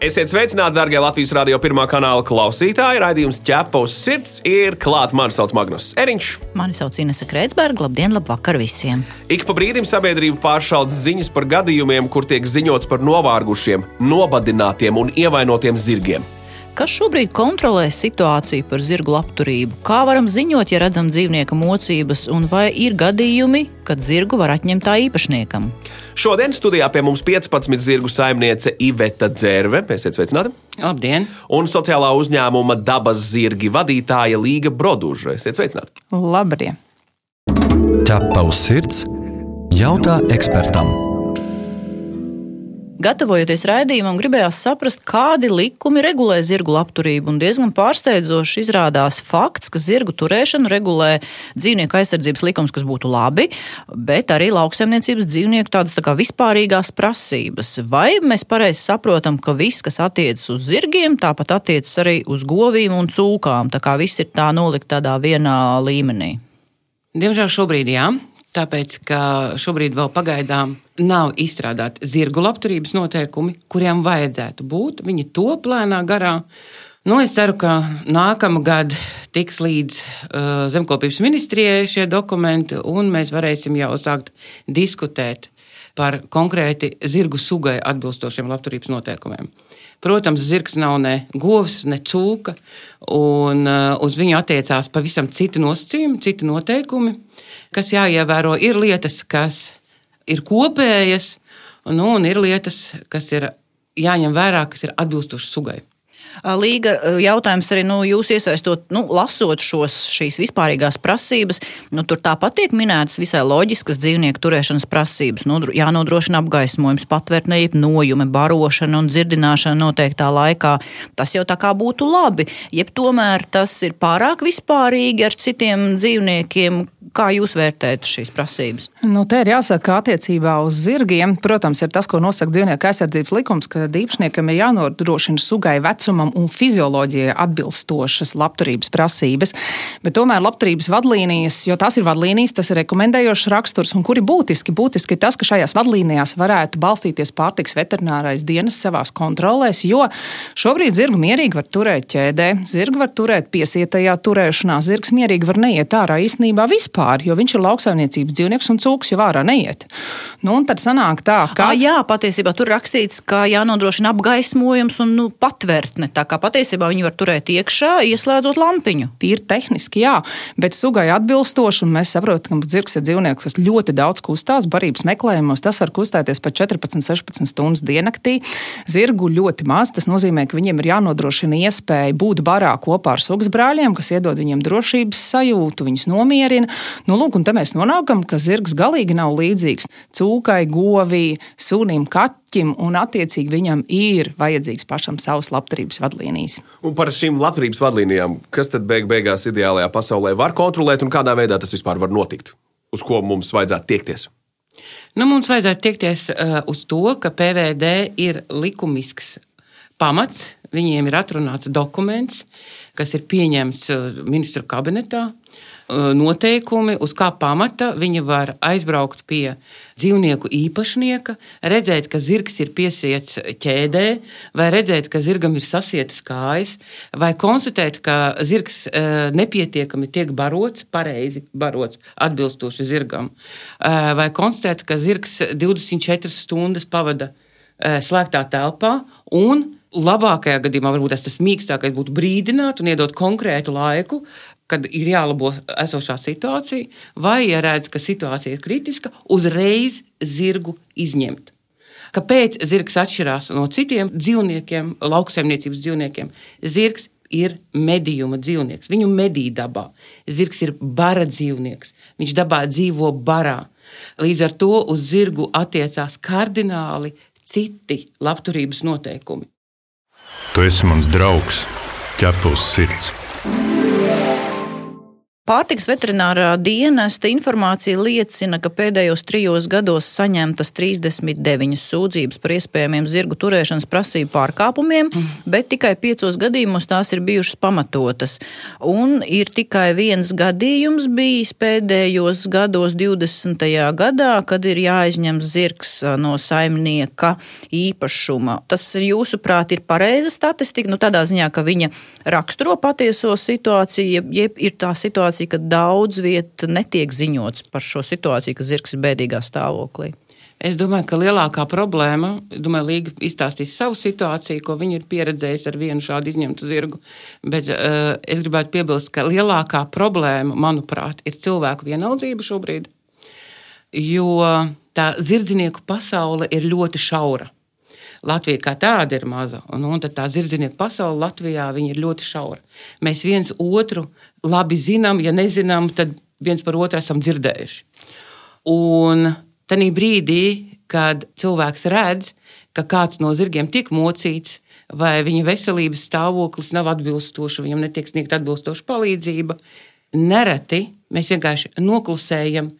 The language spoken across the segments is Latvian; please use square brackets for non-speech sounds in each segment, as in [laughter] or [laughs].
Esiet sveicināti, darbie Latvijas radio pirmā kanāla klausītāji. Raidījums ķepa uz sirds ir klāts. Mani sauc Magnus Eriņš. Mani sauc Inese Kreitsberga. Labdien, labvakar visiem! Ik pa brīdim sabiedrība pāršauc ziņas par gadījumiem, kur tiek ziņots par novārgušiem, nobadinātiem un ievainotiem zirgiem. Kas šobrīd kontrolē situāciju par zirgu labturību? Kā varam ziņot, ja redzam dzīvnieka mocības, un vai ir gadījumi, kad zirgu var atņemt tā īpašniekam? Šodien studijā pie mums 15 zirgu saimniece Iveta Dzērve. Esiet sveicināti! Labdien! Un sociālā uzņēmuma dabas zirgi vadītāja Līga Broduža. Esiet sveicināti! Labdien! Ķepa uz sirds jautā ekspertam. Gatavojoties raidījumam, gribējās saprast, kādi likumi regulē zirgu labturību. Un diezgan pārsteidzoši izrādās fakts, ka zirgu turēšanu regulē dzīvnieku aizsardzības likums, kas būtu labi, bet arī lauksaimniecības dzīvnieku tādas tā kā vispārīgās prasības. Vai mēs pareizi saprotam, ka viss, kas attiecas uz zirgiem, tāpat attiecas arī uz govīm un cūkām? Tā kā viss ir tā nolikt tādā vienā līmenī. Diemžēl šobrīd jā. Tāpēc, ka šobrīd vēl pagaidām nav izstrādāti zirgu labturības noteikumi, kuriem vajadzētu būt. Viņi to plēnā garā. Nu, es ceru, ka nākamā gada tiks līdz uh, zemkopības ministrijai šie dokumenti, un mēs varēsim jau sākt diskutēt par konkrēti zirgu sugai atbilstošiem labturības noteikumiem. Protams, zirgs nav ne govs, ne cūka, un uh, uz viņu attiecās pavisam citi nosacījumi, citi noteikumi. Kas jāievēro. Ir lietas, kas ir kopējas, nu, un ir lietas, kas ir jāņem vērā, kas ir atbilstošas sugai. Līga jautājums arī nu, jūs iesaistot, nu, lasot šos, šīs vispārīgās prasības. Nu, tur tāpat tiek minētas visai loģiskas dzīvnieku turēšanas prasības. Nu, jānodrošina apgaismojums, patvērtne, nojume, barošana un dzirdināšana noteiktā laikā. Tas jau tā kā būtu labi. Jeb tomēr tas ir pārāk vispārīgi ar citiem dzīvniekiem. Kā jūs vērtējat šīs prasības? Nu, te ir jāsaka, ka attiecībā uz zirgiem, protams, ir tas, ko nosaka dzīvnieku aizsardzības likums, ka īpašniekam ir jānodrošina sugai vecumam vecumam un fizioloģijai atbilstošas labturības prasības. Bet tomēr labturības vadlīnijas, jo tās ir vadlīnijas, tas ir rekomendējošs raksturs, un kuri būtiski, būtiski ir tas, ka šajās vadlīnijās varētu balstīties pārtiks veterinārais dienas savās kontrolēs, jo šobrīd zirgu mierīgi var turēt ķēdē, zirgu var turēt piesietajā turēšanā, zirgs mierīgi var neiet ārā īstenībā vispār, jo viņš ir lauksaimniecības dzīvnieks un cūks jau ārā neiet. Nu, un tad sanāk tā, ka. À, jā, patiesībā tur rakstīts, ka jānodrošina apgaismojums un nu, patvērtne. Tā kā patiesībā viņi var turēt iekšā, ieslēdzot lampiņu. Tīri tehniski, jā, bet sugai atbilstoši, un mēs saprotam, ka zirgs ir dzīvnieks, kas ļoti daudz kustās barības meklējumos. Tas var kustēties pat 14, 16 stundas diennaktī. Zirgu ļoti maz. Tas nozīmē, ka viņiem ir jānodrošina iespēja būt barā kopā ar sugas brāļiem, kas iedod viņiem drošības sajūtu, viņus nomierina. Nu, lūk, un te mēs nonākam, ka zirgs galīgi nav līdzīgs cūkai, govī, sunim, kaķim kaķim, un attiecīgi viņam ir vajadzīgs pašam savs labturības vadlīnijas. Un par šīm labturības vadlīnijām, kas tad beig beigās ideālajā pasaulē var kontrolēt un kādā veidā tas vispār var notikt? Uz ko mums vajadzētu tiekties? Nu, mums vajadzētu tiekties uh, uz to, ka PVD ir likumisks pamats. Viņiem ir atrunāts dokuments, kas ir pieņemts uh, ministru kabinetā. Uh, noteikumi, uz kā pamata viņi var aizbraukt pie dzīvnieku īpašnieka, redzēt, ka zirgs ir piesiets ķēdē, vai redzēt, ka zirgam ir sasietas kājas, vai konstatēt, ka zirgs uh, nepietiekami tiek barots, pareizi barots, atbilstoši zirgam, uh, vai konstatēt, ka zirgs 24 stundas pavada slēgtā telpā un labākajā gadījumā, varbūt tas mīkstākais būtu brīdināt un iedot konkrētu laiku, kad ir jālabo esošā situācija, vai ja redz, ka situācija ir kritiska, uzreiz zirgu izņemt. Kāpēc zirgs atšķirās no citiem dzīvniekiem, lauksaimniecības dzīvniekiem? Zirgs ir medījuma dzīvnieks. Viņu medī dabā. Zirgs ir bara dzīvnieks. Viņš dabā dzīvo barā. Līdz ar to uz zirgu attiecās kardināli citi labturības noteikumi. Tu esi mans draugs, ķepus sirds. Pārtiks veterinārā dienesta informācija liecina, ka pēdējos trijos gados saņemtas 39 sūdzības par iespējamiem zirgu turēšanas prasību pārkāpumiem, bet tikai piecos gadījumos tās ir bijušas pamatotas. Un ir tikai viens gadījums bijis pēdējos gados, 20. gadā, kad ir jāizņem zirgs no saimnieka īpašuma. Tas, jūsuprāt, ir pareiza statistika, nu tādā ziņā, ka viņa raksturo patieso situāciju, jeb ir tā situācija, ka daudz viet netiek ziņots par šo situāciju, ka zirgs ir bēdīgā stāvoklī. Es domāju, ka lielākā problēma, domāju, Līga izstāstīs savu situāciju, ko viņi ir pieredzējuši ar vienu šādu izņemtu zirgu. Bet uh, es gribētu piebilst, ka lielākā problēma, manuprāt, ir cilvēku vienaldzība šobrīd. Jo tā zirdzinieku pasaule ir ļoti šaura. Latvija kā tāda ir maza, un, un tā zirdzinieku pasaule Latvijā ir ļoti šaura. Mēs viens otru labi zinām, ja nezinām, tad viens par otru esam dzirdējuši. Un tajā brīdī, kad cilvēks redz, ka kāds no zirgiem tiek mocīts, vai viņa veselības stāvoklis nav atbilstošs, viņam netiek sniegta atbilstoša palīdzība, nereti mēs vienkārši noklusējam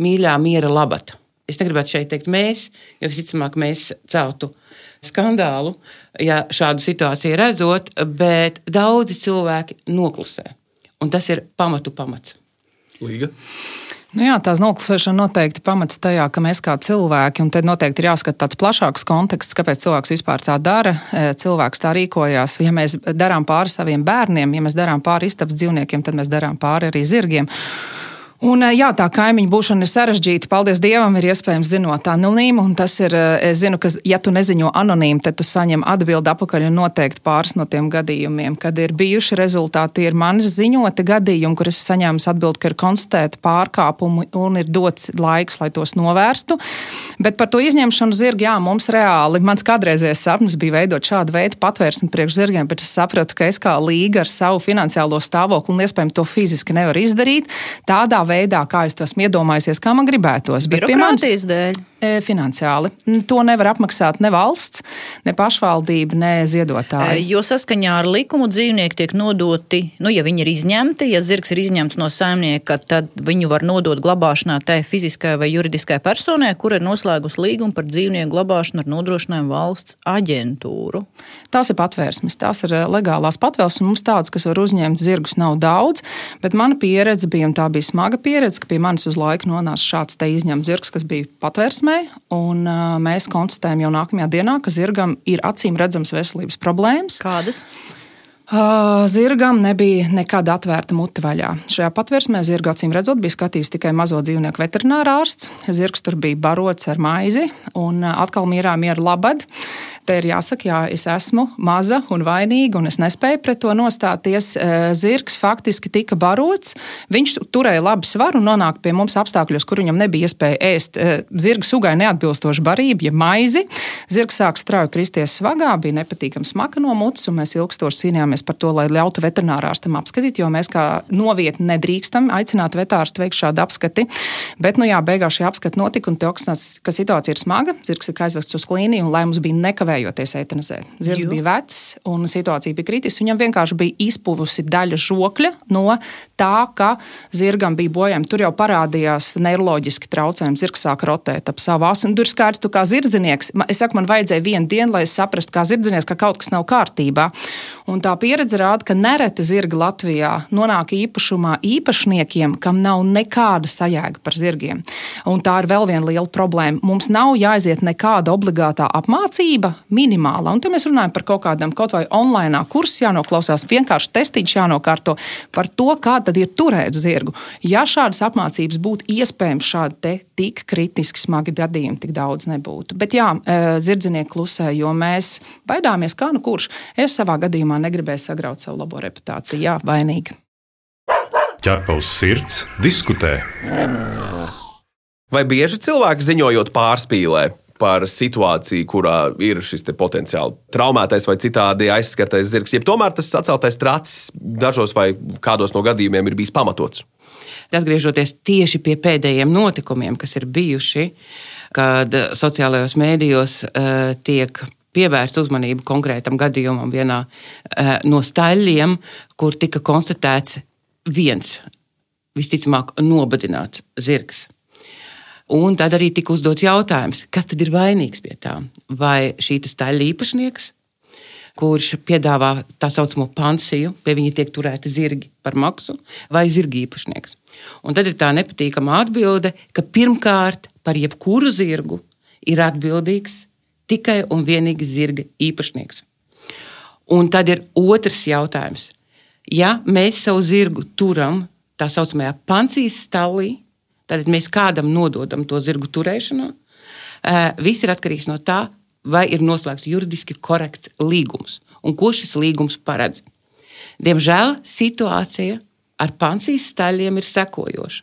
mīļā miera labata. Es negribētu šeit teikt mēs, jo visticamāk mēs celtu skandālu, ja šādu situāciju redzot, bet daudzi cilvēki noklusē. Un tas ir pamatu pamats. Līga. Nu jā, tās noklusēšana noteikti pamats tajā, ka mēs kā cilvēki, un te noteikti ir jāskata tāds plašāks konteksts, kāpēc cilvēks vispār tā dara, e, cilvēks tā rīkojās. Ja mēs darām pāri saviem bērniem, ja mēs darām pāri istabas dzīvniekiem, tad mēs darām pāri arī zirgiem. Un, eh, jā, tā kaimiņu būšana ir sarežģīta. Paldies Dievam, ir iespējams zinot anonīmu. Tas ir, eh, es zinu, ka, ja tu neziņo anonīmu, tad tu saņem atbildi apakaļ un noteikti pāris no tiem gadījumiem, kad ir bijuši rezultāti. Ir manis ziņoti gadījumi, kur es saņēmu atbildi, ka ir konstatēta pārkāpumi un ir dots laiks, lai tos novērstu. Bet par to izņemšanu zirgu, jā, mums reāli, mans kādreizējais sapnis bija veidot šādu veidu patvērsni priekš zirgiem, bet es sapratu, ka es kā līga ar savu finansiālo stāvokli un iespējams to fiziski nevaru izdarīt. Tādā veidā, kā es to esmu iedomājies, kā man gribētos. Bet pie manis dēļ. E, finansiāli. To nevar apmaksāt ne valsts, ne pašvaldība, ne ziedotāji. E, jo saskaņā ar likumu dzīvnieki tiek nodoti, nu, ja viņi ir izņemti, ja zirgs ir izņemts no saimnieka, tad viņu var nodot glabāšanā tai fiziskai vai juridiskai personai, kur ir noslēgusi līgumu par dzīvnieku glabāšanu ar nodrošinājumu valsts aģentūru. Tās ir patvērsmes, tās ir e, legālās patvērsmes. Mums tādas, kas var uzņemt zirgus, nav daudz, bet mana pieredze bija, un tā bija smaga pieredze, ka pie manis uz laiku nonāca šāds te izņemts zirgs, kas bija patvērsmē zirgai, un uh, mēs konstatējam jau nākamajā dienā, ka zirgam ir acīm redzamas veselības problēmas. Kādas? Uh, zirgam nebija nekāda atvērta mute vaļā. Šajā patvērsmē zirga acīm redzot, bija skatījis tikai mazo dzīvnieku veterinārārsts. Zirgs tur bija barots ar maizi un atkal mierā miera labad. Te ir jāsaka, jā, es esmu maza un vainīga, un es nespēju pret to nostāties. Eh, zirgs faktiski tika barots. Viņš turēja labu svaru un nonāca pie mums apstākļos, kur viņam nebija iespēja ēst eh, zirga sugai neatbilstošu barību, ja maizi. Zirgs sāk strauji kristies svagā, bija nepatīkams smaka no mutes, un mēs ilgstoši cīnījāmies par to, lai ļautu veterinārārstam apskatīt, jo mēs kā novietni nedrīkstam aicināt vetārstu veikt šādu apskati. Bet, nu jā, beigās šī apskata notika, un toksnās, ka situācija ir smaga, zirgs ir aizvests uz klīniju, un lai mums bija nekavē nekavējoties eitanizēt. Zirgs bija vecs un situācija bija kritiska. Viņam vienkārši bija izpuvusi daļa žokļa no tā, ka zirgam bija bojājumi. Tur jau parādījās neiroloģiski traucējumi. Zirgs sāk rotēt ap savu asu. Tur skaidrs, tu kā zirdzinieks. Es saku, man vajadzēja vienu dienu, lai es saprastu, kā zirdzinieks, ka kaut kas nav kārtībā. Un tā pieredze rāda, ka nereti zirgi Latvijā nonāk īpašumā īpašniekiem, kam nav nekāda sajēga par zirgiem. Un tā ir vēl viena liela problēma. Mums nav jāiziet nekāda obligātā apmācība, minimāla. Un te mēs runājam par kaut kādam kaut vai online kursu jānoklausās, vienkārši testīts jānokārto par to, kā tad ir turēt zirgu. Ja šādas apmācības būtu iespējams, šādi tik kritiski smagi gadījumi tik daudz nebūtu. Bet jā, e, zirdzinieki klusē, jo mēs baidāmies, kā nu kurš. Es savā gadījumā negribēja sagraut savu labo reputāciju. Jā, vainīga. Ķerpa uz sirds, diskutē. Vai bieži cilvēki ziņojot pārspīlē par situāciju, kurā ir šis potenciāli traumētais vai citādi aizskartais zirgs, jeb tomēr tas atceltais tracis dažos vai kādos no gadījumiem ir bijis pamatots? Atgriežoties tieši pie pēdējiem notikumiem, kas ir bijuši, kad sociālajos mēdījos uh, tiek pievērst uzmanību konkrētam gadījumam vienā eh, no staļļiem, kur tika konstatēts viens visticamāk nobadināts zirgs. Un tad arī tika uzdots jautājums, kas tad ir vainīgs pie tā? Vai šī staļļa īpašnieks, kurš piedāvā tā saucamo pansiju, pie viņa tiek turēti zirgi par maksu, vai zirga īpašnieks? Un tad ir tā nepatīkama atbilde, ka pirmkārt par jebkuru zirgu ir atbildīgs tikai un vienīgi zirga īpašnieks. Un tad ir otrs jautājums. Ja mēs savu zirgu turam tā saucamajā pansijas stāvī, tad mēs kādam nododam to zirgu turēšanā. Viss ir atkarīgs no tā, vai ir noslēgts juridiski korekts līgums un ko šis līgums paredz. Diemžēl situācija ar pansijas staļiem ir sekojoša,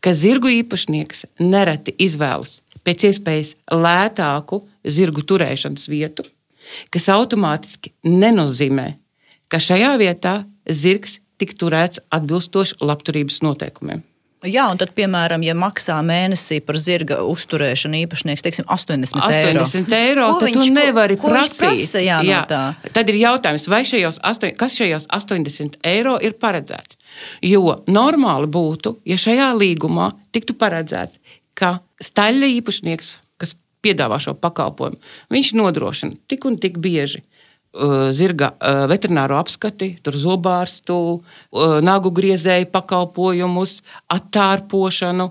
ka zirgu īpašnieks nereti izvēlas pēc iespējas lētāku zirgu turēšanas vietu, kas automātiski nenozīmē, ka šajā vietā zirgs tik turēts atbilstoši labturības noteikumiem. Jā, un tad, piemēram, ja maksā mēnesī par zirga uzturēšanu īpašnieks, teiksim, 80 eiro. 80 eiro, tad viņš, tu nevari prasīt. Prasa, jā, jā. No tā. tad ir jautājums, šajos, kas šajos 80 eiro ir paredzēts. Jo normāli būtu, ja šajā līgumā tiktu paredzēts, ka staļļa īpašnieks, kas piedāvā šo pakalpojumu, viņš nodrošina tik un tik bieži zirga uh, veterināro apskati, zobārstu, uh, nagu griezēju pakalpojumus, attārpošanu,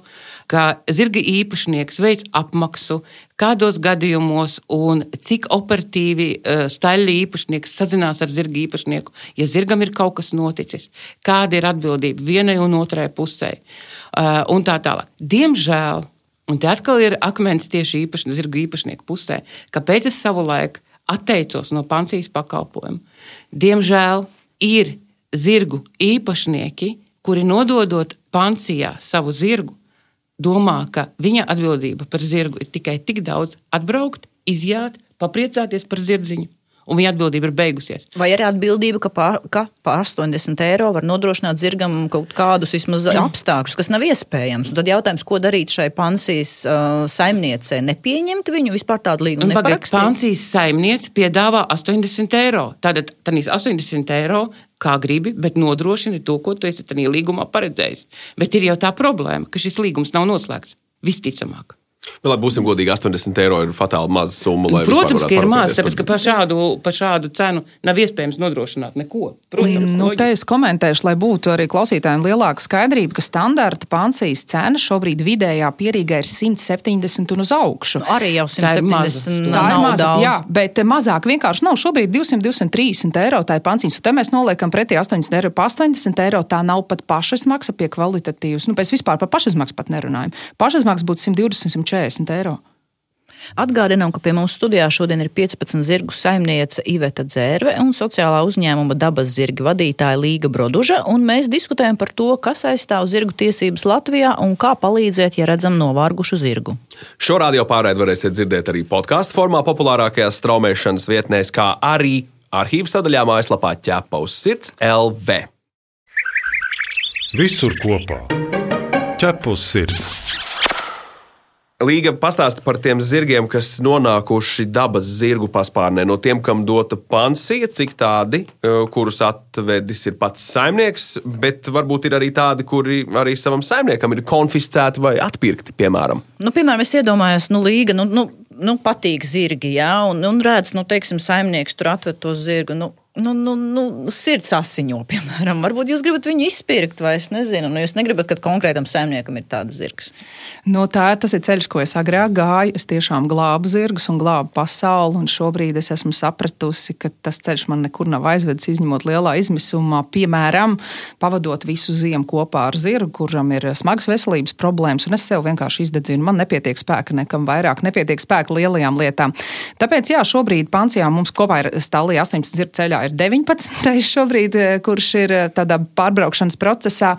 kā zirga īpašnieks veids apmaksu, kādos gadījumos un cik operatīvi staļļa īpašnieks sazinās ar zirga īpašnieku, ja zirgam ir kaut kas noticis, kāda ir atbildība vienai un otrai pusē un tā tālāk. Diemžēl, un te atkal ir akmens tieši īpašnieku, zirga īpašnieku pusē, kāpēc es savu laiku atteicos no pansijas pakalpojuma. Diemžēl ir zirgu īpašnieki, kuri nododot pansijā savu zirgu, domā, ka viņa atbildība par zirgu ir tikai tik daudz atbraukt, izjāt, papriecāties par zirdziņu un viņa atbildība ir beigusies. Vai arī atbildība, ka par, ka par 80 eiro var nodrošināt zirgam kaut kādus vismaz [clears throat] apstākļus, kas nav iespējams. Un tad jautājums, ko darīt šai pansijas uh, saimniecei? Nepieņemt viņu vispār tādu līgumu. Pagaidiet, pansijas saimniece piedāvā 80 eiro. Tātad tādīs 80 eiro kā gribi, bet nodrošini to, ko tu esi tajā līgumā paredzējis. Bet ir jau tā problēma, ka šis līgums nav noslēgts. Visticamāk. Bet, lai būsim godīgi, 80 eiro ir fatāli maza summa. Protams, ka ir maz, tāpēc ka par šādu, par šādu cenu nav iespējams nodrošināt neko. Protams, nu, te es komentēšu, lai būtu arī klausītājiem lielāka skaidrība, ka standarta pansijas cena šobrīd vidējā pierīgā ir 170 un uz augšu. Nu, arī jau 170 tā ir maza. Jā, bet mazāk vienkārši nav. Šobrīd 200, 230 eiro tā ir pansijas, un te mēs noliekam pretī 80 eiro. Pa 80 eiro tā nav pat pašizmaksa pie kvalitatīvas. Nu, pēc vispār par pašizmaksu pat nerunājam. Pašizmaksa būtu 120, 140. 40 eiro. Atgādinām, ka pie mums studijā šodien ir 15 zirgu saimniece Iveta Dzērve un sociālā uzņēmuma dabas zirga vadītāja Līga Broduža, un mēs diskutējam par to, kas aizstāv zirgu tiesības Latvijā un kā palīdzēt, ja redzam novārgušu zirgu. Šo radio pārēdi varēsiet dzirdēt arī podkāstu formā populārākajās straumēšanas vietnēs, kā arī arhīvu sadaļā mājaslapā ķepa uz sirds LV. Visur kopā ķepa uz sirds. Līga pastāsta par tiem zirgiem, kas nonākuši dabas zirgu paspārnē. No tiem, kam dota pansija, cik tādi, e, kurus atvedis ir pats saimnieks, bet varbūt ir arī tādi, kuri arī savam saimniekam ir konfiscēti vai atpirkti, piemēram. Nu, piemēram, es iedomājos, nu, Līga, nu, nu, nu patīk zirgi, jā, un, un redz, nu, teiksim, saimnieks tur atved to zirgu. Nu, nu, nu, nu, sirds asiņo, piemēram. Varbūt jūs gribat viņu izpirkt, vai es nezinu. Nu, jūs negribat, ka konkrētam saimniekam ir tāds zirgs. No tā tas ir ceļš, ko es agrāk gāju. Es tiešām glābu zirgus un glābu pasauli. Un šobrīd es esmu sapratusi, ka tas ceļš man nekur nav aizvedis, izņemot lielā izmisumā. Piemēram, pavadot visu ziemu kopā ar zirgu, kuram ir smagas veselības problēmas, un es sev vienkārši izdedzinu. Man nepietiek spēka nekam vairāk, nepietiek spēka lielajām lietām. Tāpēc, jā, šobrīd Pancijā mums kopā ir stāvī 18 zirga ceļā ir 19. šobrīd, kurš ir tādā pārbraukšanas procesā.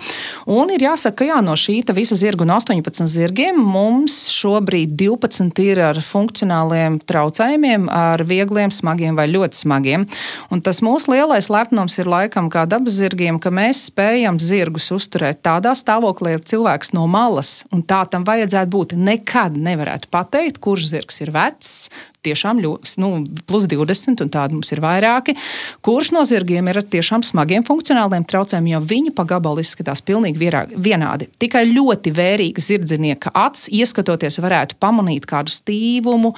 Un ir jāsaka, ka jā, no šī visa zirga un 18 zirga zirgiem mums šobrīd 12 ir ar funkcionāliem traucējumiem, ar viegliem, smagiem vai ļoti smagiem. Un tas mūsu lielais lepnums ir laikam kā dabas zirgiem, ka mēs spējam zirgus uzturēt tādā stāvoklī, ka cilvēks no malas, un tā tam vajadzētu būt, nekad nevarētu pateikt, kurš zirgs ir vecs, tiešām ļoti, nu, plus 20, un tādi mums ir vairāki, kurš no zirgiem ir ar tiešām smagiem funkcionāliem traucējumiem, jo viņi pa gabalu izskatās pilnīgi vierā, vienādi. Tikai ļoti vērīga zirdzinieka acs, ieskatoties, varētu pamanīt kādu stīvumu,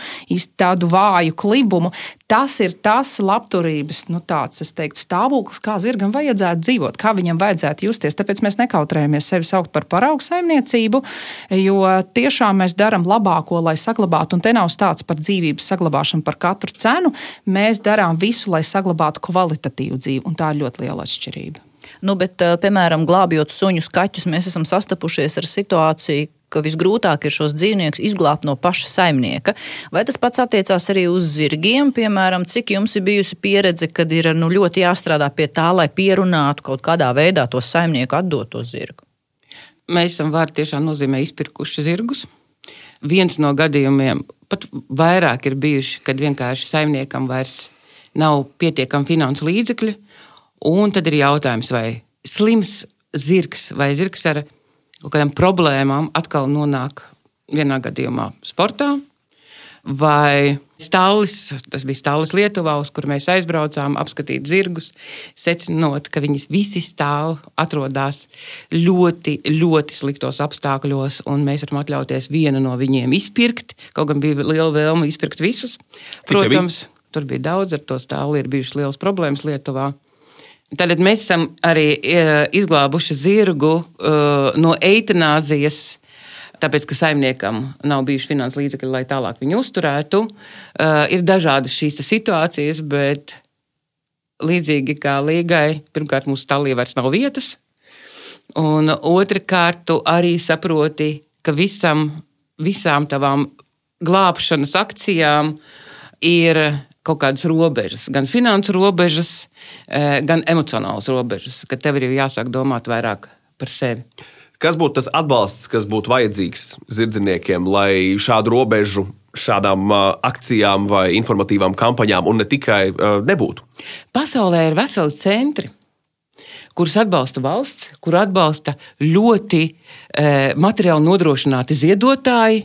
tādu vāju klibumu. Tas ir tas labturības nu, tāds, teiktu, stāvoklis, kā zirgam vajadzētu dzīvot, kā viņam vajadzētu justies. Tāpēc mēs nekautrējamies sevi saukt par paraugu saimniecību, jo tiešām mēs darām labāko, lai saglabātu, un te nav stāsts par dzīvības saglabāšanu par katru cenu. Mēs darām visu, lai saglabātu kvalitatīvu dzīvi, un tā ir ļoti liela atšķirība. Nu, bet, piemēram, glābjot suņus, kaķus, mēs esam sastapušies ar situāciju, ka visgrūtāk ir šos dzīvniekus izglābt no paša saimnieka. Vai tas pats attiecās arī uz zirgiem? Piemēram, cik jums ir bijusi pieredze, kad ir nu, ļoti jāstrādā pie tā, lai pierunātu kaut kādā veidā to saimnieku atdot to zirgu? Mēs esam vārdi tiešām nozīmē izpirkuši zirgus. Viens no gadījumiem, pat vairāk ir bijuši, kad vienkārši saimniekam vairs nav pietiekami finansu līdzekļu, un tad ir jautājums, vai slims zirgs vai zirgs ar kaut kādām problēmām atkal nonāk vienā gadījumā sportā. Vai stālis, tas bija stālis Lietuvā, uz kur mēs aizbraucām, apskatīt zirgus, secinot, ka viņas visi stāv, atrodas ļoti, ļoti sliktos apstākļos, un mēs varam atļauties vienu no viņiem izpirkt. Kaut gan bija liela vēlme izpirkt visus. Protams, tur bija daudz ar to stāli, ir bijušas lielas problēmas Lietuvā. Tātad mēs esam arī e, izglābuši zirgu uh, no eitanāzijas. Tāpēc, ka saimniekam nav bijuši finanses līdzekļi, lai tālāk viņu uzturētu, uh, ir dažādas šīs situācijas, bet līdzīgi kā līgai, pirmkārt, mūsu stāvā vairs nav vietas, un otrkārt, tu arī saproti, ka visam, visām tavām glābšanas akcijām ir kaut kādas robežas, gan finansu robežas, eh, gan emocionālas robežas, ka tev ir jāsāk domāt vairāk par sevi. Kas būtu tas atbalsts, kas būtu vajadzīgs zirdziniekiem, lai šādu robežu šādām uh, akcijām vai informatīvām kampaņām, un ne tikai, uh, nebūtu? Pasaulē ir veseli centri, kurus atbalsta valsts, kur atbalsta ļoti e, materiāli nodrošināti ziedotāji,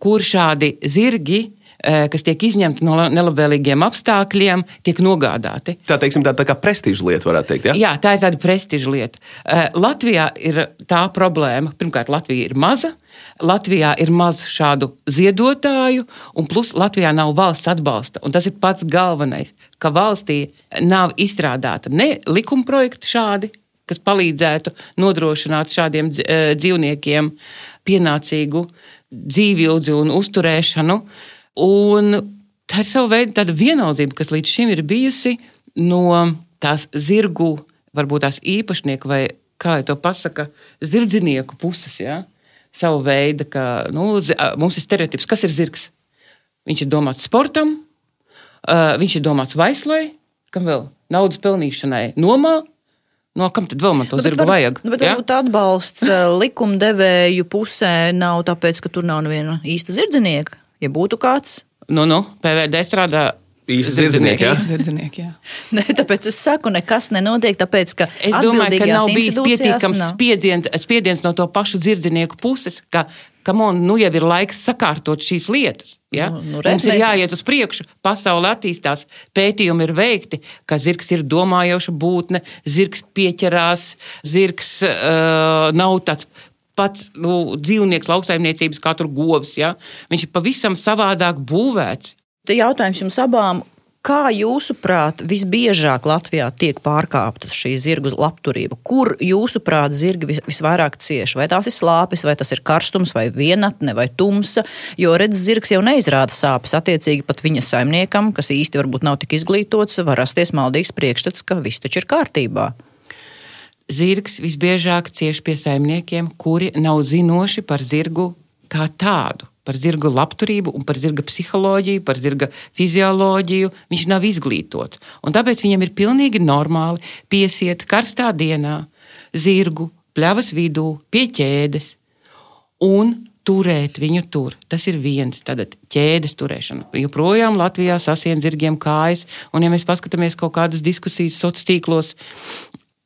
kur šādi zirgi kas tiek izņemti no nelabvēlīgiem apstākļiem, tiek nogādāti. Tā, teiksim, tā, tā kā prestiža lieta, varētu teikt. Ja? Jā, tā ir tāda prestiža lieta. Eh, Latvijā ir tā problēma. Pirmkārt, Latvija ir maza. Latvijā ir maz šādu ziedotāju, un plus Latvijā nav valsts atbalsta. Un tas ir pats galvenais, ka valstī nav izstrādāta ne likuma projekta šādi, kas palīdzētu nodrošināt šādiem eh, dzīvniekiem pienācīgu dzīvildzi un uzturēšanu. Uh, Un tā ir sava veida vienaldzība, kas līdz šim ir bijusi no tās zirgu, varbūt tās īpašnieku vai kā jau to pasaka, zirdzinieku puses. Ja? Savu veidu, ka nu, mums ir stereotips, kas ir zirgs. Viņš ir domāts sportam, viņš ir domāts vaislai, kam vēl naudas pelnīšanai, nomā. No kam tad vēl man to nu, zirgu var, vajag? Nu, bet ja? varbūt atbalsts likumdevēju pusē nav tāpēc, ka tur nav neviena īsta zirdzinieka. Ja būtu kāds, nu, nu, PVD strādā īsti zirdznieki. Zirdznieki jā. [laughs] ne, tāpēc es saku, nekas nenotiek. Tāpēc, es domāju, ka nav bijis pietiekams spiediens, spiediens no to pašu zirdzinieku puses, ka, ka man nu jau ir laiks sakārtot šīs lietas. Ja? Nu, nu, redz, Mums ir jāiet uz priekšu, pasaule attīstās, pētījumi ir veikti, ka zirgs ir domājoša būtne, zirgs pieķerās, zirgs uh, nav tāds pats nu, dzīvnieks, lauksaimniecības, tur govs. Ja? Viņš ir pavisam savādāk būvēts. Te jautājums jums abām. Kā jūsuprāt, visbiežāk Latvijā tiek pārkāpta šī zirgu labturība? Kur jūsuprāt zirgi visvairāk cieši? Vai tās ir slāpes, vai tas ir karstums, vai vienatne, vai tumsa? Jo redz, zirgs jau neizrāda sāpes. Attiecīgi pat viņa saimniekam, kas īsti varbūt nav tik izglītots, var rasties maldīgs priekšstats, ka viss taču ir kārtībā zirgs visbiežāk cieš pie saimniekiem, kuri nav zinoši par zirgu kā tādu. Par zirga labturību, par zirga psiholoģiju, par zirga fizioloģiju. Viņš nav izglītots. Un tāpēc viņam ir pilnīgi normāli piesiet karstā dienā zirgu pļavas vidū, pie ķēdes un turēt viņu tur. Tas ir viens tāds ķēdes turēšana. Joprojām Latvijā sasien zirgiem kājas, un ja mēs paskatāmies kaut kādas diskusijas sociālos tīklos,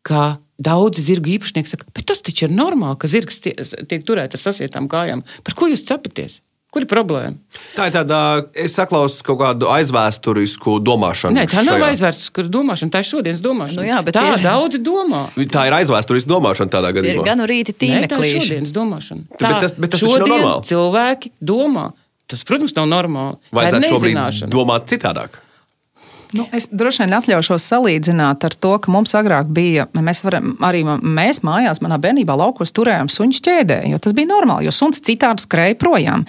ka Daudzi zirgu īpašnieki saka, bet tas taču ir normāli, ka zirgs tiek turēts ar sasietām kājām. Par ko jūs cepaties? Kur ir problēma? Tā ir tāda, es saklausu kaut kādu aizvēsturisku domāšanu. Nē, tā nav šajā. aizvērsta domāšana, tā ir šodienas domāšana. Nu jā, bet tā ir- daudzi domā. Tā ir aizvēsturiska domāšana tādā Ir gadījumā. gan rīti Nē, tā ir tīmeklīši. šodienas domāšana. bet tas- bet tas šodien normāli. cilvēki domā. Tas, protams, nav normāli. Tā ir Vajadzētu šobrīd domāt citādāk. Nu, es droši vien atļaušos salīdzināt ar to, ka mums agrāk bija, mēs varam, arī mēs mājās, manā bērnībā, laukos turējām suņus ķēdē, jo tas bija normāli, jo suns citādi skrēja projām.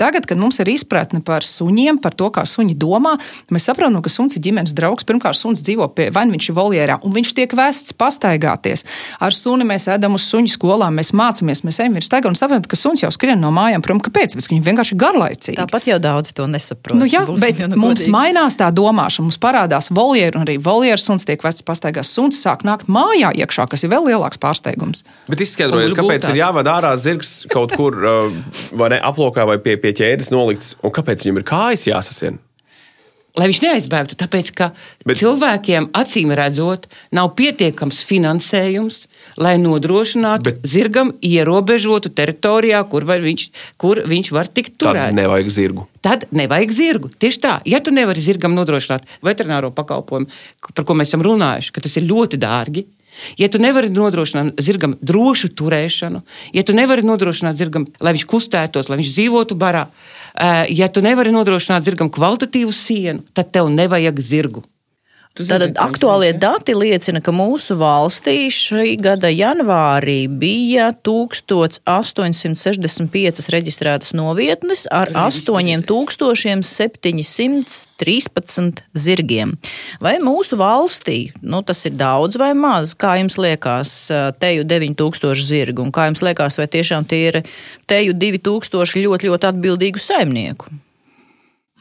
Tagad, kad mums ir izpratne par suņiem, par to, kā suņi domā, mēs saprotam, ka suns ir ģimenes draugs. Pirmkārt, suns dzīvo pie vai nu viņš ir voljērā, un viņš tiek vests pastaigāties. Ar suni mēs ēdam uz suņu skolām, mēs mācāmies, mēs ejam virs staigā un saprotam, ka suns jau skrien no mājām prom. Kāpēc? Viņi vienkārši garlaicīgi. Tāpat jau daudzi to nesaprot. Nu, jā, Būsim bet mums mainās tā domāšana. Mums parādās voljeri, un arī voljeri suns tiek vecs pastaigās. Suns sāk nākt mājā iekšā, kas ir vēl lielāks pārsteigums. Bet izskaidrojiet, kāpēc ir jāved ārā zirgs kaut kur [laughs] uh, vai ne, aplokā vai pie, pie ķēdes nolikts, un kāpēc viņam ir kājas jāsasien? Lai viņš neaizbēgtu, tāpēc ka Bet- cilvēkiem acīm redzot, nav pietiekams finansējums, lai nodrošinātu Bet- zirgam ierobežotu teritorijā, kur, viņš, kur viņš var tikt Tad turēts. nevajag zirgu. Tad nevajag zirgu. Tieši tā, ja tu nevari zirgam nodrošināt veterināro pakalpojumu, par ko mēs esam runājuši, ka tas ir ļoti dārgi. Ja tu nevari nodrošināt zirgam drošu turēšanu, ja tu nevari nodrošināt zirgam, lai viņš kustētos, lai viņš dzīvotu barā, ja tu nevari nodrošināt zirgam kvalitatīvu sienu, tad tev nevajag zirgu. Tātad aktuālie dati liecina, ka mūsu valstī šī gada janvārī bija 1865 reģistrētas novietnes ar 8713 zirgiem. Vai mūsu valstī nu, tas ir daudz vai maz? Kā jums liekas, teju 9000 zirgu? Un kā jums liekas, vai tiešām tie ir teju 2000 ļoti, ļoti atbildīgu saimnieku?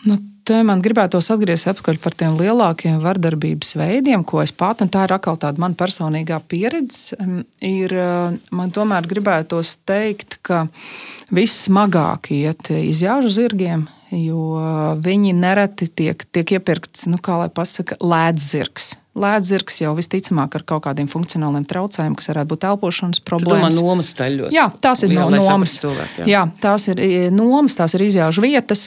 Nu, te man gribētos atgriezties atpakaļ par tiem lielākiem vardarbības veidiem, ko es pati, un tā ir atkal tāda man personīgā pieredze. em, Ir, eh, man tomēr gribētos teikt, ka vissmagāk iet izjāžu zirgiem, jo viņi nereti tiek, tiek iepirkts, nu, kā lai pasaka, lēdzirgs. Lēdzirgs jau visticamāk ar kaut kādiem funkcionāliem traucējumiem, kas varētu būt elpošanas Tu domā, problēmas. nomas taļos. Jā, tās ir no, Lai saprastu nomas. cilvēku, jā. jā, tās ir nomas, tās ir izjaužu vietas.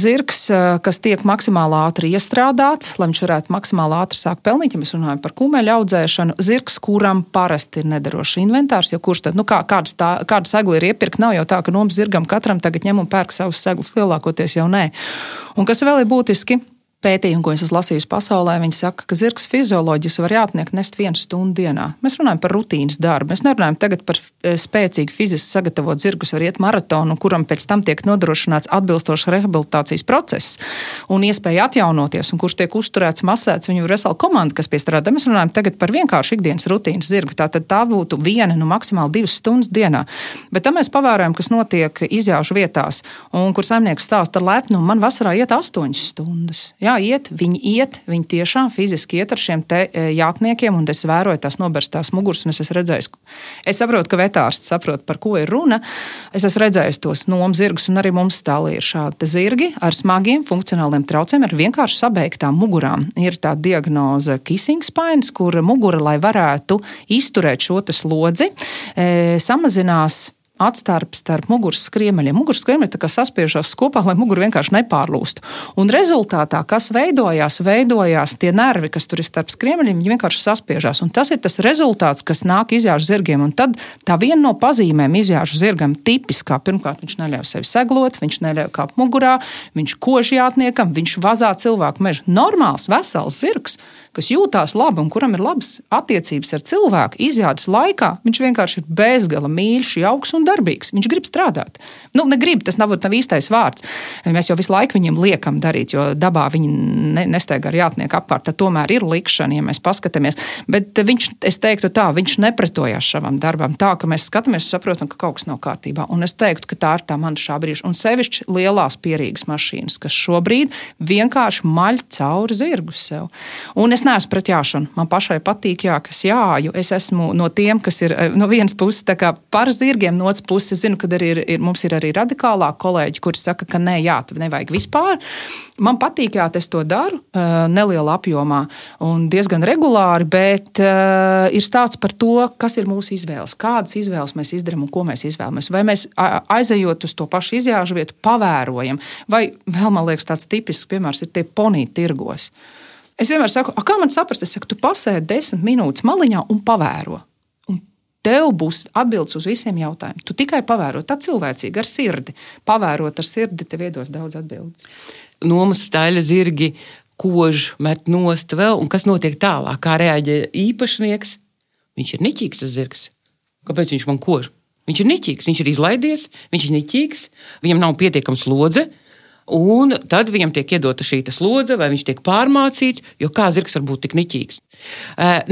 Zirgs, kas tiek maksimāli ātri iestrādāts, lai viņš varētu maksimāli ātri sākt pelnīt, ja mēs runājam par kumeļu audzēšanu. Zirgs, kuram parasti ir nedarošs inventārs, jo kurš tad, nu, kā, kādas, tā, kādas segli ir iepirkt, nav jau tā, ka nomas zirgam katram tagad ņem un pērk savus seglas lielākoties jau nē. Un kas vēl ir būtiski? Pētījumi, ko es esmu lasījis pasaulē, viņi saka, ka zirgs fizioloģiski var jāatniek nest vienu stundu dienā. Mēs runājam par rutīnas darbu. Mēs nerunājam tagad par e, spēcīgu fiziski sagatavotu zirgu, kas var iet maratonu, kuram pēc tam tiek nodrošināts atbilstošs rehabilitācijas process un iespēja atjaunoties, un kurš tiek uzturēts, masēts. Viņu vesela komanda, kas piestrādā. Mēs runājam tagad par vienkāršu ikdienas rutīnas zirgu. Tātad tā būtu viena, nu maksimāli divas stundas dienā. Bet tam mēs pavērojam, kas notiek izjaušu vietās, un kur saimnieks stāsta ar lepnumu, man vasarā iet astoņas stundas. Jā, iet, viņi iet, viņi tiešām fiziski iet ar šiem e, jātniekiem, un es vēroju tās noberztās muguras, un es esmu redzējis, es saprotu, ka vetārsts saprot, par ko ir runa. Es esmu redzējis tos nomu zirgus, un arī mums stālī ir šādi zirgi ar smagiem funkcionāliem traucējumiem, ar vienkārši sabeigtām mugurām. Ir tā diagnoze kissing spines, kur mugura, lai varētu izturēt šo slodzi, e, samazinās atstarpi starp muguras skriemeļiem. Muguras skriemeļi saspiežās kopā, lai mugura vienkārši nepārlūstu. Un rezultātā, kas veidojās, veidojās tie nervi, kas tur ir starp skriemeļiem, viņi vienkārši saspiežās. Un tas ir tas rezultāts, kas nāk izjāžu zirgiem. Un tad tā viena no pazīmēm izjāžu zirgam tipiskā, pirmkārt, viņš neļauj sevi seglot, viņš neļauj kāpt mugurā, viņš koži jātniekam, viņš vazā cilvēku mežu. Normāls, vesels zirgs, kas jūtās labi un kuram ir labas attiecības ar cilvēku, izjādes laikā, viņš vienkārši ir bezgala mīļš, jauks un darbīgs. Viņš grib strādāt. Nu, negrib, tas nav, nav īstais vārds. Mēs jau visu laiku viņiem liekam darīt, jo dabā viņi ne, nesteigā ar jātnieku apkārt. Tad tomēr ir likšana, ja mēs paskatāmies. Bet viņš, es teiktu tā, viņš nepretojās šavam darbam. Tā, ka mēs skatāmies, saprotam, ka kaut kas nav kārtībā. Un es teiktu, ka tā ir tā mana šā brīža. Un sevišķi lielās pierīgas mašīnas, kas šobrīd vienkārši maļ cauri zirgus sev. Un es neesmu pret jāšanu. Man pašai patīk, jā, kas jāju. Es esmu no tiem, kas ir eh, no vienas puses par zirgiem, no otras puses, es zinu, ka ir, ir, mums ir arī radikālāki kolēģi, kuri saka, ka nē, jā, tev nevajag vispār. Man patīk, jā, es to daru uh, nelielā apjomā un diezgan regulāri, bet uh, ir stāsts par to, kas ir mūsu izvēles, kādas izvēles mēs izdarām un ko mēs izvēlamies. Vai mēs aizejot uz to pašu izjāžu vietu, pavērojam, vai vēl man liekas tāds tipisks piemērs ir tie ponīti tirgos. Es vienmēr saku, kā man saprast, es saku, tu pasēdi desmit minūtes maliņā un pavēro. Tev būs atbildes uz visiem jautājumiem. Tu tikai pavēro, tā cilvēcīgi ar sirdi. Pavērot ar sirdi, tev iedos daudz atbildes. Nomas staļa zirgi, kož, met nost vēl, un kas notiek tālāk, kā reaģē īpašnieks. Viņš ir niķīgs, tas zirgs. Kāpēc viņš man kož? Viņš ir niķīgs, viņš ir izlaidies, viņš ir niķīgs, viņam nav pietiekams lodze. Un tad viņam tiek iedota šī slodze, vai viņš tiek pārmācīts, jo kā zirgs var būt tik niķīgs.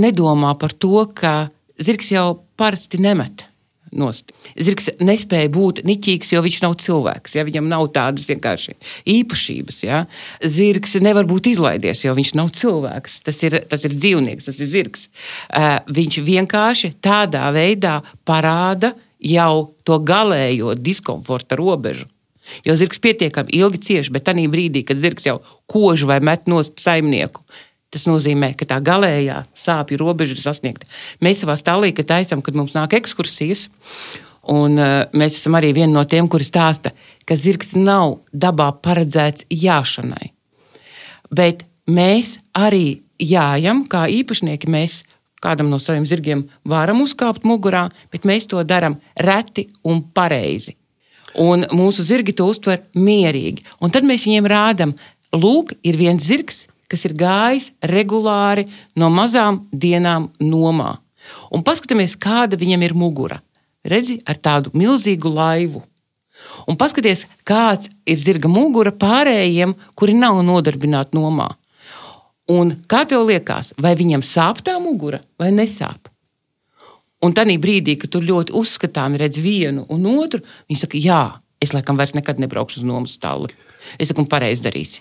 Nedomā par to, ka zirgs jau parasti nemet. Nost. Zirgs nespēja būt niķīgs, jo viņš nav cilvēks. Ja? Viņam nav tādas vienkārši īpašības. Ja? Zirgs nevar būt izlaidies, jo viņš nav cilvēks. Tas ir, tas ir dzīvnieks, tas ir zirgs. Uh, viņš vienkārši tādā veidā parāda jau to galējo diskomforta robežu. Jo zirgs pietiekami ilgi cieš, bet tajā brīdī, kad zirgs jau kož vai met nost saimnieku, tas nozīmē, ka tā galējā sāpju robeža ir sasniegta. Mēs savā stāvā taisām, kad mums nāk ekskursijas. Un, uh, mēs esam arī vieni no tiem, kuri stāsta, ka zirgs nav dabā paredzēts jāšanai. Bet mēs arī jājam, kā īpašnieki, mēs kādam no saviem zirgiem varam uzkāpt mugurā, bet mēs to darām reti un pareizi. Un mūsu zirgi to uztver mierīgi. Un tad mēs viņiem rādām, lūk, ir viens zirgs, kas ir gājis regulāri no mazām dienām nomā. Un paskatāmies, kāda viņam ir mugura. Redzi, ar tādu milzīgu laivu. Un paskaties, kāds ir zirga mugura pārējiem, kuri nav nodarbināti nomā. Un kā tev liekas, vai viņam sāp tā mugura vai nesāp? Un tajā brīdī, kad tu ļoti uzskatāmi redz vienu un otru, viņi saka, jā, es laikam vairs nekad nebraukšu uz nomas stāli. Es saku, pareizi darīsi.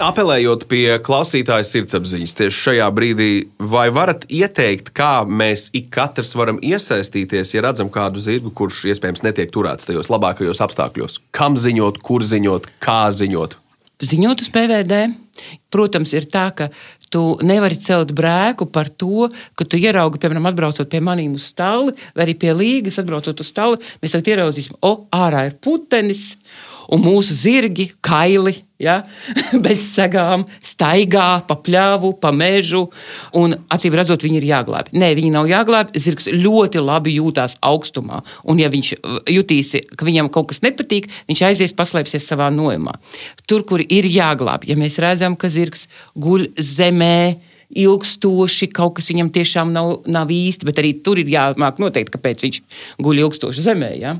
Apelējot pie klausītāja sirdsapziņas, tieši šajā brīdī, vai varat ieteikt, kā mēs ik katrs varam iesaistīties, ja redzam kādu zirgu, kurš iespējams netiek turēts tajos labākajos apstākļos? Kam ziņot, kur ziņot, kā ziņot? Ziņot uz PVD. Protams, ir tā, ka tu nevari celt brēku par to, ka tu ieraugi, piemēram, atbraucot pie maniem uz stāli, vai arī pie līgas, atbraucot uz stāli, mēs tagad ieraudzīsim, o, ārā ir putenis, un mūsu zirgi, kaili, ja, [laughs] bez segām, staigā pa pļāvu, pa mežu. Un, acīm redzot, viņi ir jāglābj. Nē, viņi nav jāglābj. Zirgs ļoti labi jūtās augstumā. Un, ja viņš uh, jutīs, ka viņam kaut kas nepatīk, viņš aizies paslēpsies savā nojumā. Tur, kur ir jāglābj, ja mēs redzam, ka zirgs guļ zemē, ilgstoši, kaut kas viņam tiešām nav, nav īsti, bet arī tur ir jāmāk noteikt, kāpēc viņš guļ ilgstoši zemē. Ja?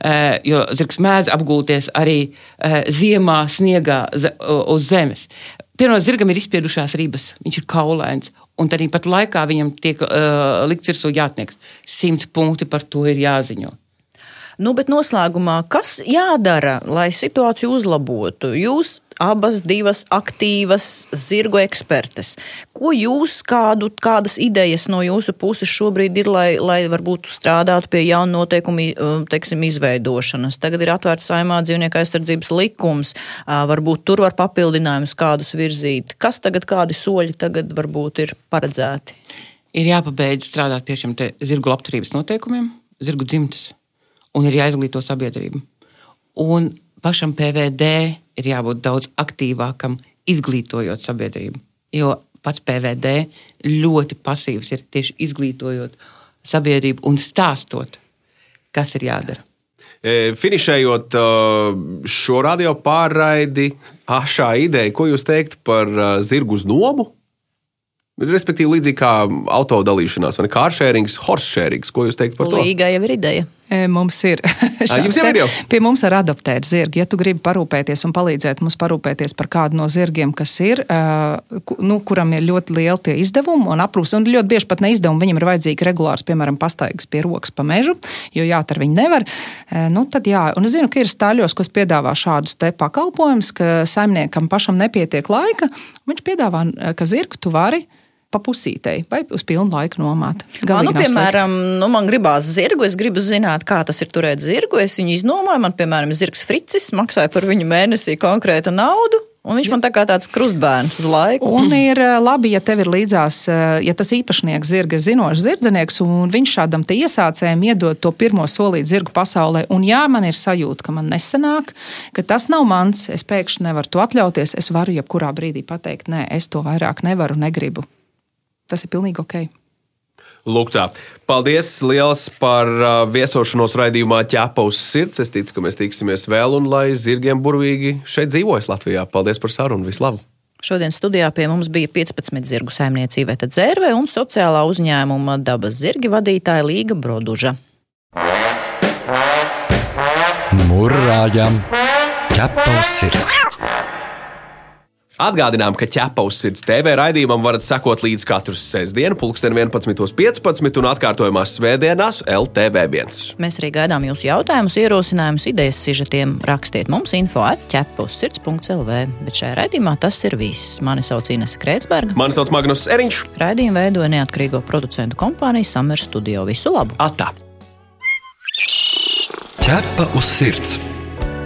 Uh, jo zirgs mēdz apgulties arī uh, ziemā, sniegā uz zemes. Pirmā zirgam ir izspiedušās ribas, viņš ir kaulains. Un tad pat laikā viņam tiek uh, likts virsū jātnieks. Simts punkti par to ir jāziņo. Nu, bet noslēgumā, kas jādara, lai situāciju uzlabotu? Jūs abas divas aktīvas zirgu ekspertes. Ko jūs, kādu, kādas idejas no jūsu puses šobrīd ir, lai, lai varbūt strādātu pie jaunu noteikumu um, teiksim, izveidošanas? Tagad ir atvērts saimā dzīvnieku aizsardzības likums, varbūt tur var papildinājumus kādus virzīt. Kas tagad, kādi soļi tagad varbūt ir paredzēti? Ir jāpabeidz strādāt pie šiem zirgu labturības noteikumiem, zirgu dzimtas, un ir jāizglīto sabiedrību. Un pašam PVD ir jābūt daudz aktīvākam, izglītojot sabiedrību. Jo pats PVD ļoti pasīvs ir tieši izglītojot sabiedrību un stāstot, kas ir jādara. E, finišējot šo radio pārraidi, ašā ideja, ko jūs teikt par zirgu uz nomu? Respektīvi, līdzīgi kā auto dalīšanās, vai kāršērings, horsešērings. Ko jūs teikt par to? Līga jau ir ideja. E, Mums ir. [laughs] jums jau ir jau? Pie mums ir adaptēti zirgi. Ja tu gribi parūpēties un palīdzēt mums parūpēties par kādu no zirgiem, kas ir, nu, kuram ir ļoti lieli tie izdevumi un aprūs, un ļoti bieži pat ne izdevumi, viņam ir vajadzīgi regulārs, piemēram, pastaigas pie rokas pa mežu, jo jātar viņi nevar. E, Nu, tad jā, un es zinu, ka ir stāļos, kas piedāvā šādus te pakalpojumus, ka saimniekam pašam nepietiek laika. Viņš piedāvā, ka zirgu tu vari pa pusītei vai uz pilnu laiku nomāt. Jā, nu, piemēram, nu, man gribās zirgu. Es gribu zināt, kā tas ir turēt zirgu. Es viņu iznomāju. Man, piemēram, ir zirgs Fricis, maksāja par viņu mēnesī konkrētu naudu. Un viņš man tā kā tāds krustbērns uz laiku. Un ir labi, ja tev ir līdzās, ja tas īpašnieks zirga ir zinošs zirdzenieks, un viņš šādam te iesācējam iedod to pirmo solīti zirgu pasaulē. Un jā, man ir sajūta, ka man nesanāk, ka tas nav mans, es pēkšņi nevaru to atļauties. Es varu jebkurā brīdī pateikt, nē, es to vairāk nevaru, negribu. Tas ir pilnīgi ok. Lūk, tā. Paldies liels par uh, viesošanos raidījumā ķepa uz sirds. Es ticu, ka mēs tiksimies vēl un lai zirgiem burvīgi šeit dzīvojas Latvijā. Paldies par sarunu. Vislabu! Šodien studijā pie mums bija 15 zirgu saimniecība Veta Dzērve un sociālā uzņēmuma dabas zirgi vadītāja Līga Broduža. Mūrāģam, ķepa uz sirds. Atgādinām, ka ķepa uz sirds TV raidījumam varat sekot līdz katru sestdienu, pulksten 11.15 un atkārtojumās svētdienās LTV1. Mēs arī gaidām jūsu jautājumus, ierosinājumus, idejas sižetiem. Rakstiet mums info atķepus sirds.lv. Bet šajā raidījumā tas ir viss. Mani sauc Inese Krētsberga. Mani sauc Magnus Eriņš. Raidījumu veidoja neatkarīgo producentu kompānija Summer Studio. Visu labu! Atā! Ķepa uz sirds.